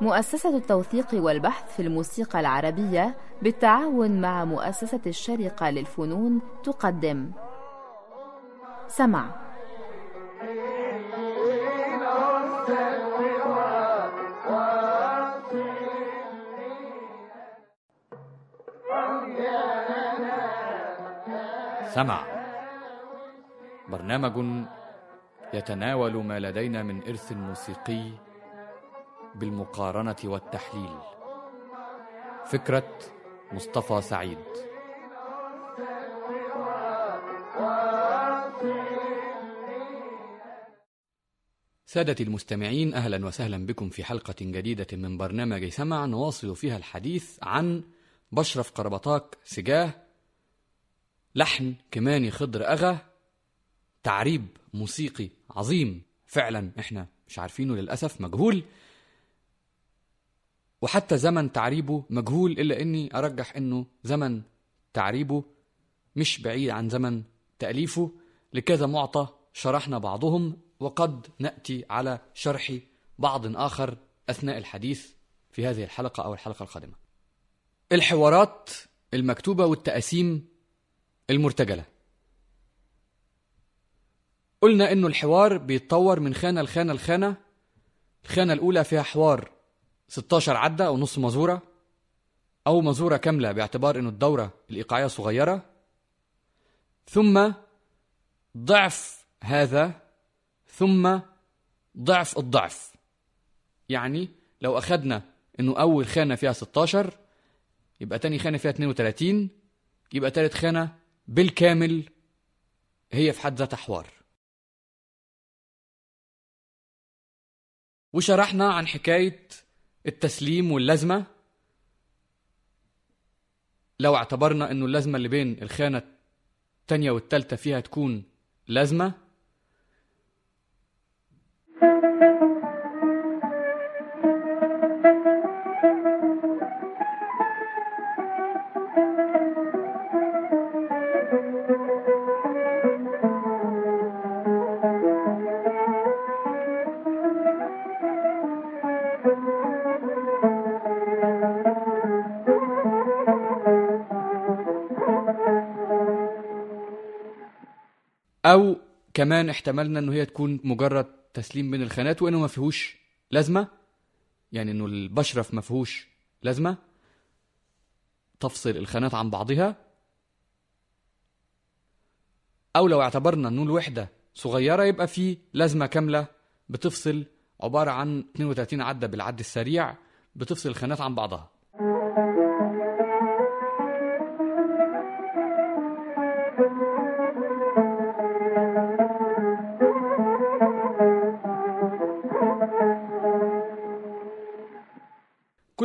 مؤسسة التوثيق والبحث في الموسيقى العربية بالتعاون مع مؤسسة الشرقة للفنون تقدم. سمع. سمع. برنامج يتناول ما لدينا من إرث موسيقي بالمقارنة والتحليل. فكرة مصطفى سعيد. سادتي المستمعين أهلا وسهلا بكم في حلقة جديدة من برنامج سمع نواصل فيها الحديث عن بشرف قربطاك سجاه لحن كماني خضر أغا تعريب موسيقي عظيم. فعلا إحنا مش عارفينه للأسف مجهول. وحتى زمن تعريبه مجهول إلا أني أرجح أنه زمن تعريبه مش بعيد عن زمن تأليفه. لكذا معطى شرحنا بعضهم وقد نأتي على شرح بعض آخر أثناء الحديث في هذه الحلقة أو الحلقة القادمة. الحوارات المكتوبة والتأسيم المرتجلة. قلنا إنه الحوار بيتطور من خانة لخانة لخانة. الخانة الأولى فيها حوار 16 عدة أو نص مزورة أو مزورة كاملة باعتبار إنه الدورة الإيقاعية صغيرة. ثم ضعف هذا ثم ضعف الضعف. يعني لو أخدنا إنه أول خانة فيها 16 يبقى تاني خانة فيها 32 يبقى تالت خانة بالكامل هي في حد ذاتها حوار. وشرحنا عن حكاية التسليم واللازمة لو اعتبرنا إنه اللازمة اللي بين الخانة التانية والتالتة فيها تكون لازمة أو كمان احتملنا إنه هي تكون مجرد تسليم بين الخانات وإنه ما فيهوش لازمة يعني إنه البشرف ما فيهوش لازمة تفصل الخانات عن بعضها. أو لو اعتبرنا إنه الوحدة صغيرة يبقى في لازمة كاملة بتفصل عبارة عن 32 عدة بالعد السريع بتفصل الخانات عن بعضها.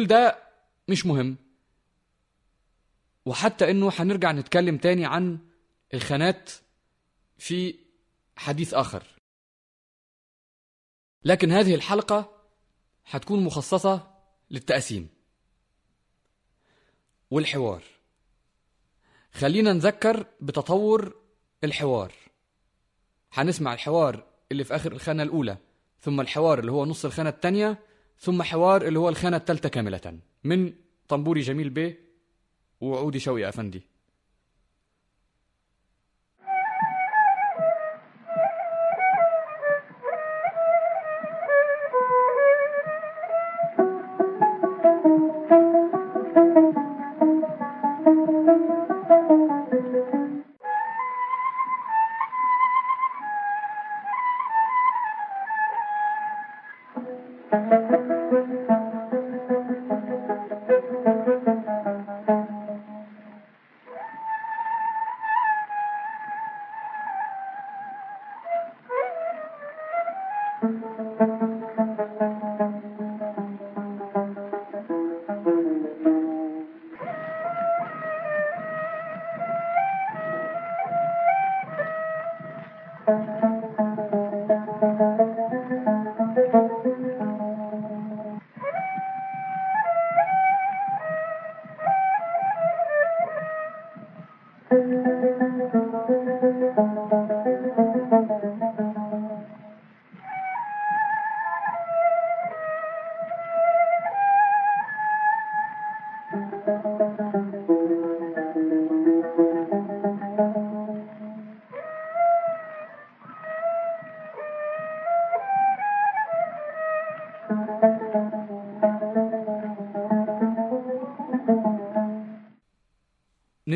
كل ده مش مهم. وحتى إنه هنرجع نتكلم تاني عن الخانات في حديث آخر. لكن هذه الحلقة هتكون مخصصة للتقسيم والحوار. خلينا نذكر بتطور الحوار. هنسمع الحوار اللي في آخر الخانة الأولى ثم الحوار اللي هو نص الخانة الثانية ثم حوار اللي هو الخانة الثالثة كاملة من طنبوري جميل بيه وعودي شوقي أفندي.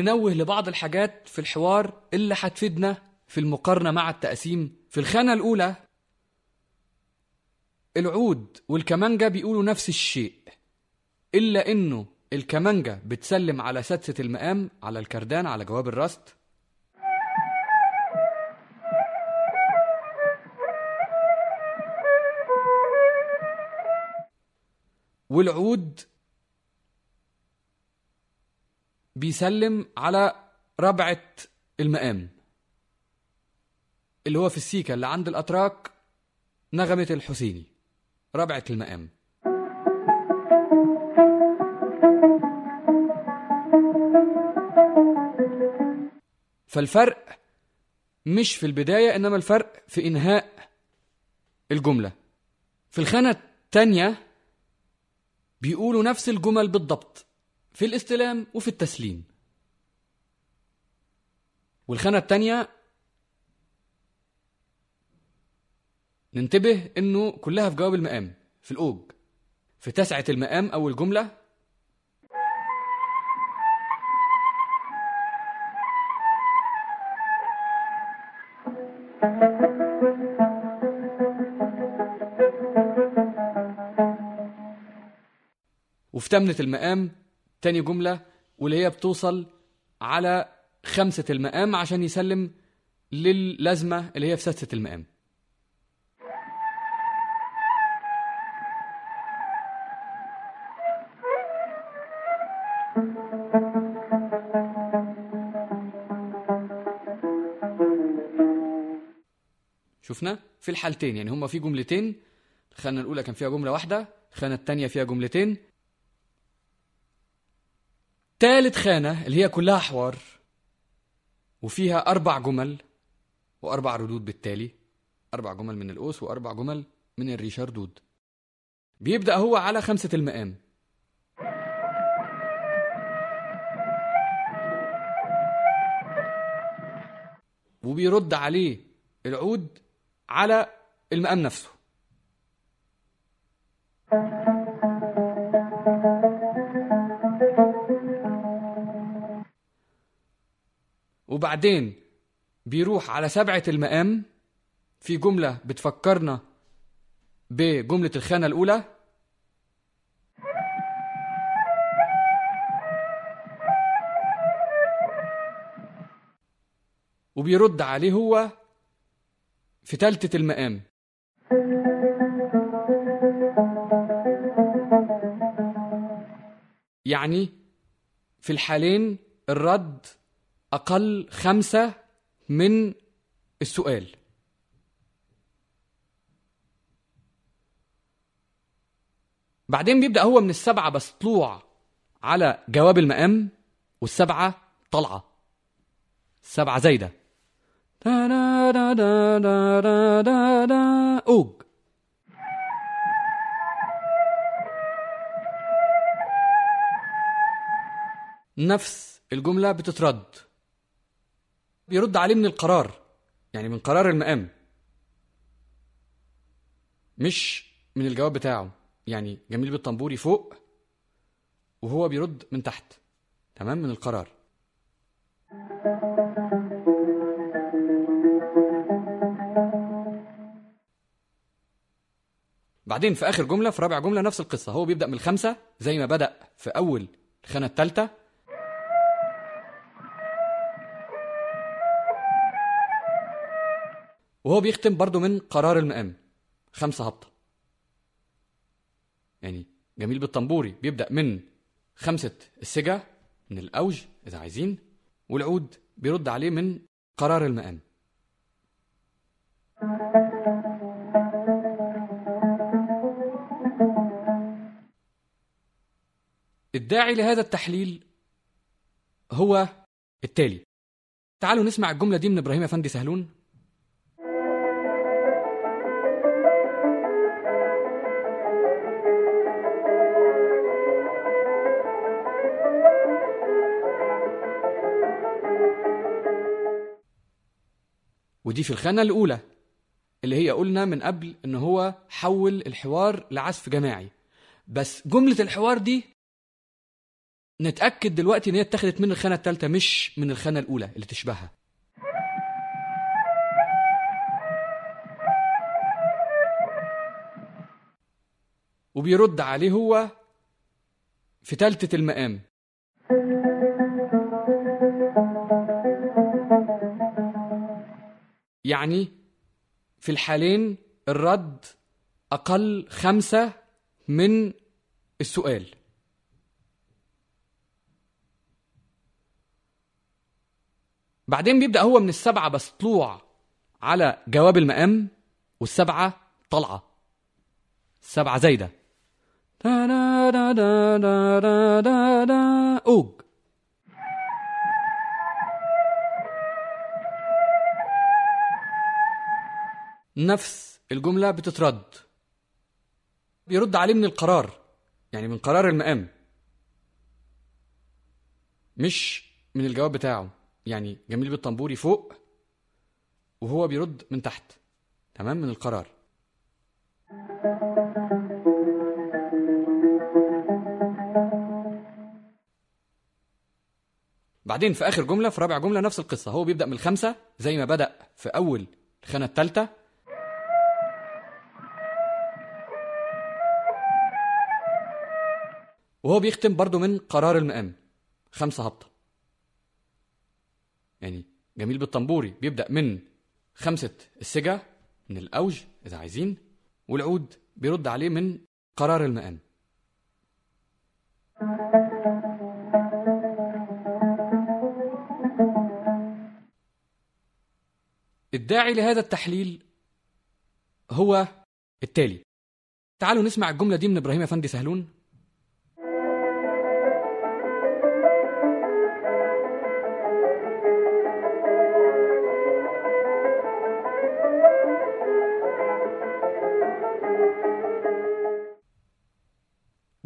ننوه لبعض الحاجات في الحوار اللي هتفيدنا في المقارنة مع التقسيم. في الخانة الأولى العود والكمانجة بيقولوا نفس الشيء إلا إنه الكمانجة بتسلم على سدسة المقام على الكردان على جواب الراست والعود بيسلم على ربعة المقام اللي هو في السيكا اللي عند الأتراك نغمة الحسيني ربعة المقام. فالفرق مش في البداية إنما الفرق في إنهاء الجملة. في الخانة التانية بيقولوا نفس الجمل بالضبط. في الاستلام وفي التسليم. والخانة التانية ننتبه إنه كلها في جواب المقام في الأوج. في تسعة المقام أول جملة. وفي تمنة المقام تاني جملة واللي هي بتوصل على خمسة المقام عشان يسلم للازمة اللي هي في سادسة المقام. شفنا؟ في الحالتين يعني هما في جملتين الخانة الأولى كان فيها جملة واحدة الخانة التانية فيها جملتين. تالت خانة اللي هي كلها حوار وفيها أربع جمل وأربع ردود بالتالي. أربع جمل من الأوس وأربع جمل من الريشار دود. بيبدأ هو على خمسة المقام. وبيرد عليه العود على المقام نفسه. وبعدين بيروح على سبعة المقام في جملة بتفكرنا بجملة الخانة الأولى. وبيرد عليه هو في تالتة المقام. يعني في الحالين الرد أقل خمسة من السؤال. بعدين بيبدأ هو من السبعة بس طلوع على جواب المقام والسبعة طلعة. السبعة زايدة. أوج. نفس الجملة بتترد. بيرد عليه من القرار يعني من قرار المقام. مش من الجواب بتاعه يعني جميل بالطنبوري فوق وهو بيرد من تحت تمام؟ من القرار. بعدين في آخر جملة في رابع جملة نفس القصة هو بيبدأ من الخمسة زي ما بدأ في أول الخانة الثالثة وهو بيختم برضو من قرار المقام. خمسة هبطة. يعني جميل بالطنبوري. بيبدأ من خمسة السجا من الأوج إذا عايزين والعود بيرد عليه من قرار المقام. الداعي لهذا التحليل هو التالي. تعالوا نسمع الجملة دي من إبراهيم أفندي سهلون. ودي في الخانة الأولى اللي هي قلنا من قبل إن هو حول الحوار لعزف جماعي. بس جملة الحوار دي نتأكد دلوقتي إن هي اتخذت من الخانة الثالثه مش من الخانة الأولى اللي تشبهها. وبيرد عليه هو في تالتة المقام. يعني في الحالين الرد أقل خمسة من السؤال. بعدين بيبدأ هو من السبعة بس طلوع على جواب المقام والسبعة طلعة. سبعة زايدة. نفس الجملة بتترد. بيرد عليه من القرار يعني من قرار المقام. مش من الجواب بتاعه يعني جميل بالطنبوري فوق وهو بيرد من تحت تمام؟ من القرار. بعدين في آخر جملة في رابع جملة نفس القصة هو بيبدأ من الخمسة زي ما بدأ في أول الخانة الثالثة وهو بيختم برضو من قرار المقام. خمسة هبطة. يعني جميل بالطنبوري. بيبدأ من خمسة السجا من الأوج إذا عايزين والعود بيرد عليه من قرار المقام. الداعي لهذا التحليل هو التالي. تعالوا نسمع الجملة دي من إبراهيم أفندي سهلون.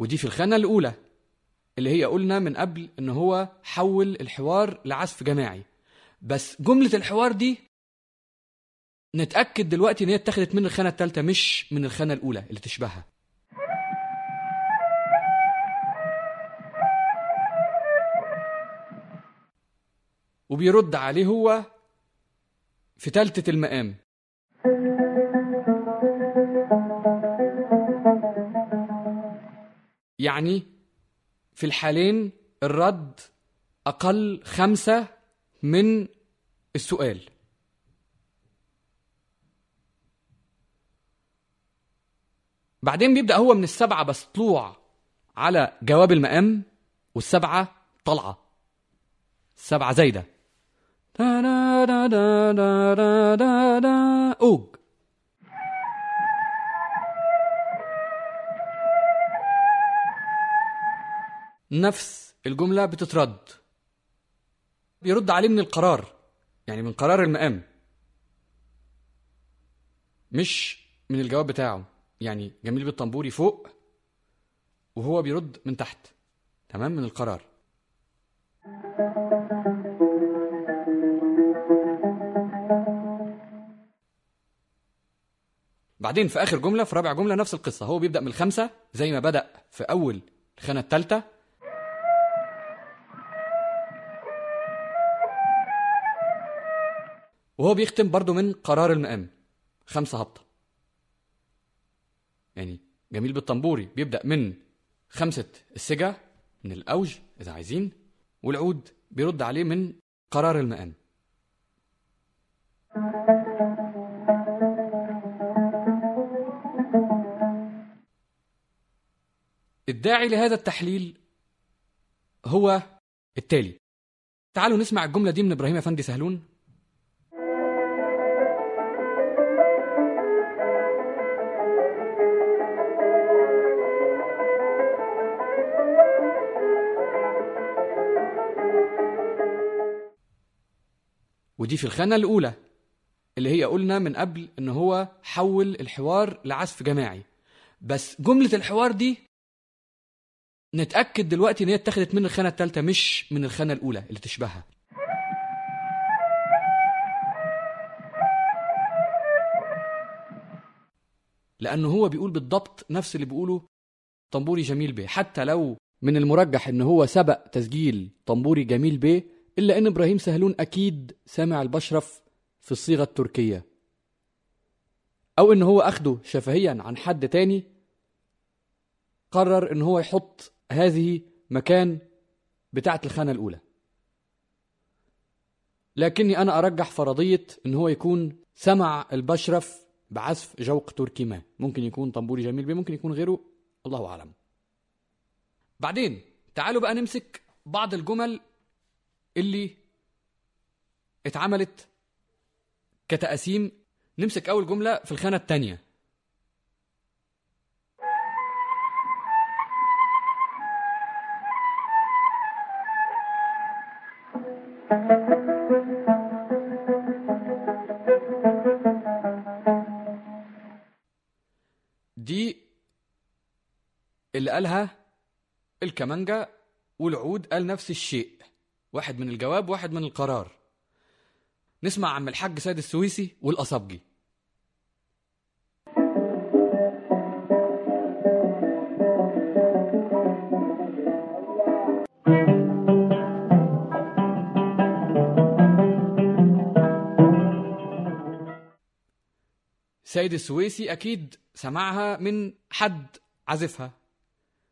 ودي في الخانة الأولى اللي هي قلنا من قبل إن هو حول الحوار لعزف جماعي. بس جملة الحوار دي نتأكد دلوقتي إن هي اتخذت من الخانة الثالثة مش من الخانة الأولى اللي تشبهها. وبيرد عليه هو في تالتة المقام. يعني في الحالين الرد أقل خمسة من السؤال. بعدين بيبدأ هو من السبعة بس طلوع على جواب المقام والسبعة طلعة. السبعة زايدة. أوج نفس الجملة بتترد. بيرد عليه من القرار يعني من قرار المقام. مش من الجواب بتاعه. يعني جميل بالطنبوري فوق وهو بيرد من تحت. تمام؟ من القرار. بعدين في آخر جملة في رابع جملة نفس القصة. هو بيبدأ من الخمسة زي ما بدأ في أول الخانة الثالثه وهو بيختم برضو من قرار المقام. خمسة هبطة. يعني جميل بالطنبوري. بيبدأ من خمسة السجا من الأوج إذا عايزين والعود بيرد عليه من قرار المقام. الداعي لهذا التحليل هو التالي. تعالوا نسمع الجملة دي من إبراهيم أفندي سهلون. ودي في الخانة الأولى اللي هي قلنا من قبل إن هو حول الحوار لعزف جماعي. بس جملة الحوار دي نتأكد دلوقتي إن هي اتخذت من الخانة الثالثة مش من الخانة الأولى اللي تشبهها. لأنه هو بيقول بالضبط نفس اللي بيقوله طنبوري جميل بيه. حتى لو من المرجح إن هو سبق تسجيل طنبوري جميل بيه إلا أن إبراهيم سهلون أكيد سامع البشرف في الصيغة التركية. أو إن هو اخده شفهيا عن حد تاني قرر إن هو يحط هذه مكان بتاعة الخانة الأولى. لكني أنا أرجح فرضية إن هو يكون سمع البشرف بعزف جوق تركي ما. ممكن يكون طنبوري جميل بيه ممكن يكون غيره الله أعلم. بعدين تعالوا بقى نمسك بعض الجمل اللي اتعملت كتقاسيم. نمسك أول جملة في الخانة الثانية دي اللي قالها الكمانجا والعود قال نفس الشيء. واحد من الجواب واحد من القرار. نسمع عم الحاج سيد السويسي والأصابجي سيد السويسي أكيد سمعها من حد عزفها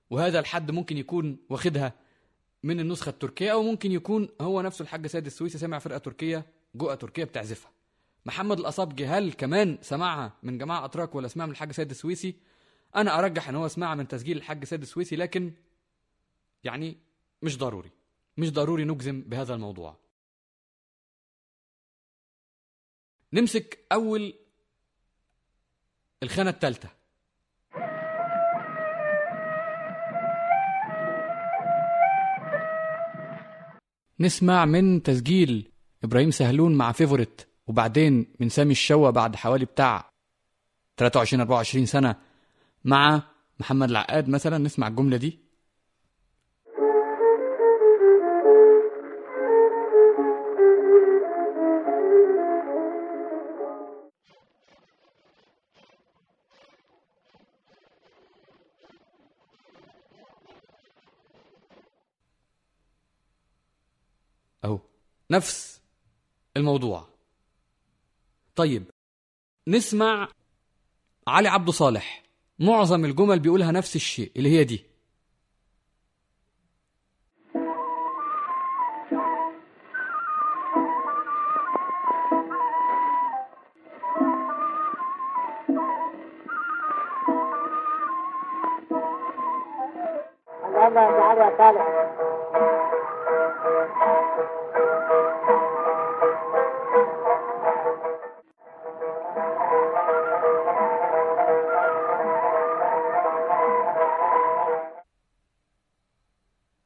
وهذا الحد ممكن يكون واخدها من النسخة التركية أو ممكن يكون هو نفسه الحاج سيد السويسي سمع فرقة تركية جوقة تركية بتعزفها. محمد الأصابجي هل كمان سمعها من جماعة أتراك ولا سمعها من الحاج سيد السويسي. أنا أرجح أن هو سمعها من تسجيل الحاج سيد السويسي لكن يعني مش ضروري. مش ضروري نجزم بهذا الموضوع. نمسك أول الخانة الثالثة. نسمع من تسجيل إبراهيم سهلون مع فيفوريت وبعدين من سامي الشوا بعد حوالي بتاع 23 24 سنة مع محمد العقاد مثلا نسمع الجملة دي؟ نفس الموضوع. طيب نسمع علي عبد صالح. معظم الجمل بيقولها نفس الشيء اللي هي دي.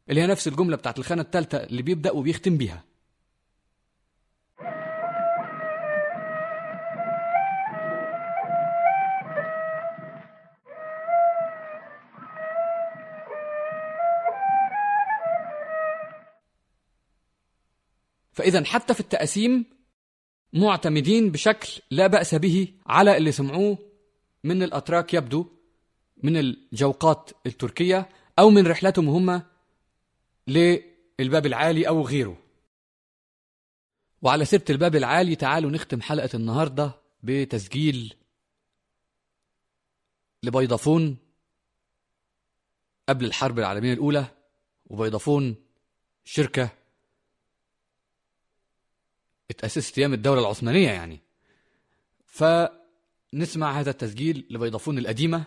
اللي هي نفس الجملة بتاعت الخانة الثالثة اللي بيبدأ وبيختم بيها. فإذا حتى في التقاسيم معتمدين بشكل لا بأس به على اللي سمعوه من الأتراك يبدو من الجوقات التركية أو من رحلتهم هم للباب العالي أو غيره. وعلى سيرة الباب العالي تعالوا نختم حلقة النهاردة بتسجيل لبيضافون قبل الحرب العالمية الأولى وبيضافون شركة اتأسست أيام الدولة العثمانية يعني. فنسمع هذا التسجيل لبيضافون القديمة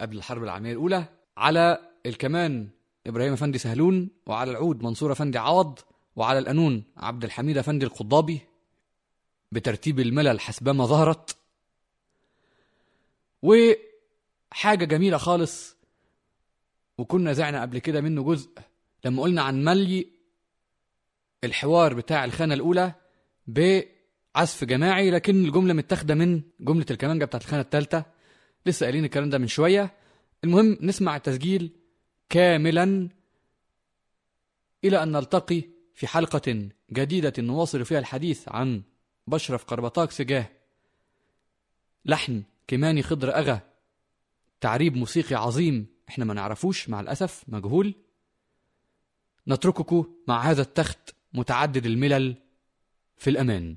قبل الحرب العالمية الأولى على الكمان إبراهيم أفندي سهلون وعلى العود منصور أفندي عوض وعلى القانون عبد الحميد أفندي القضابي بترتيب الملل حسبما ظهرت. وحاجة جميلة خالص وكنا زعنا قبل كده منه جزء لما قلنا عن ملي الحوار بتاع الخانة الأولى بعزف جماعي لكن الجملة متاخدة من جملة الكمانجة بتاعت الخانة الثالثة لسه قايلين الكلام ده من شوية. المهم نسمع التسجيل. كاملا إلى أن نلتقي في حلقة جديدة نواصل فيها الحديث عن بشرف قربطاك سجاه لحن كماني خضر أغا تعريب موسيقي عظيم إحنا ما نعرفوش مع الأسف مجهول. نترككم مع هذا التخت متعدد الملل في الأمان.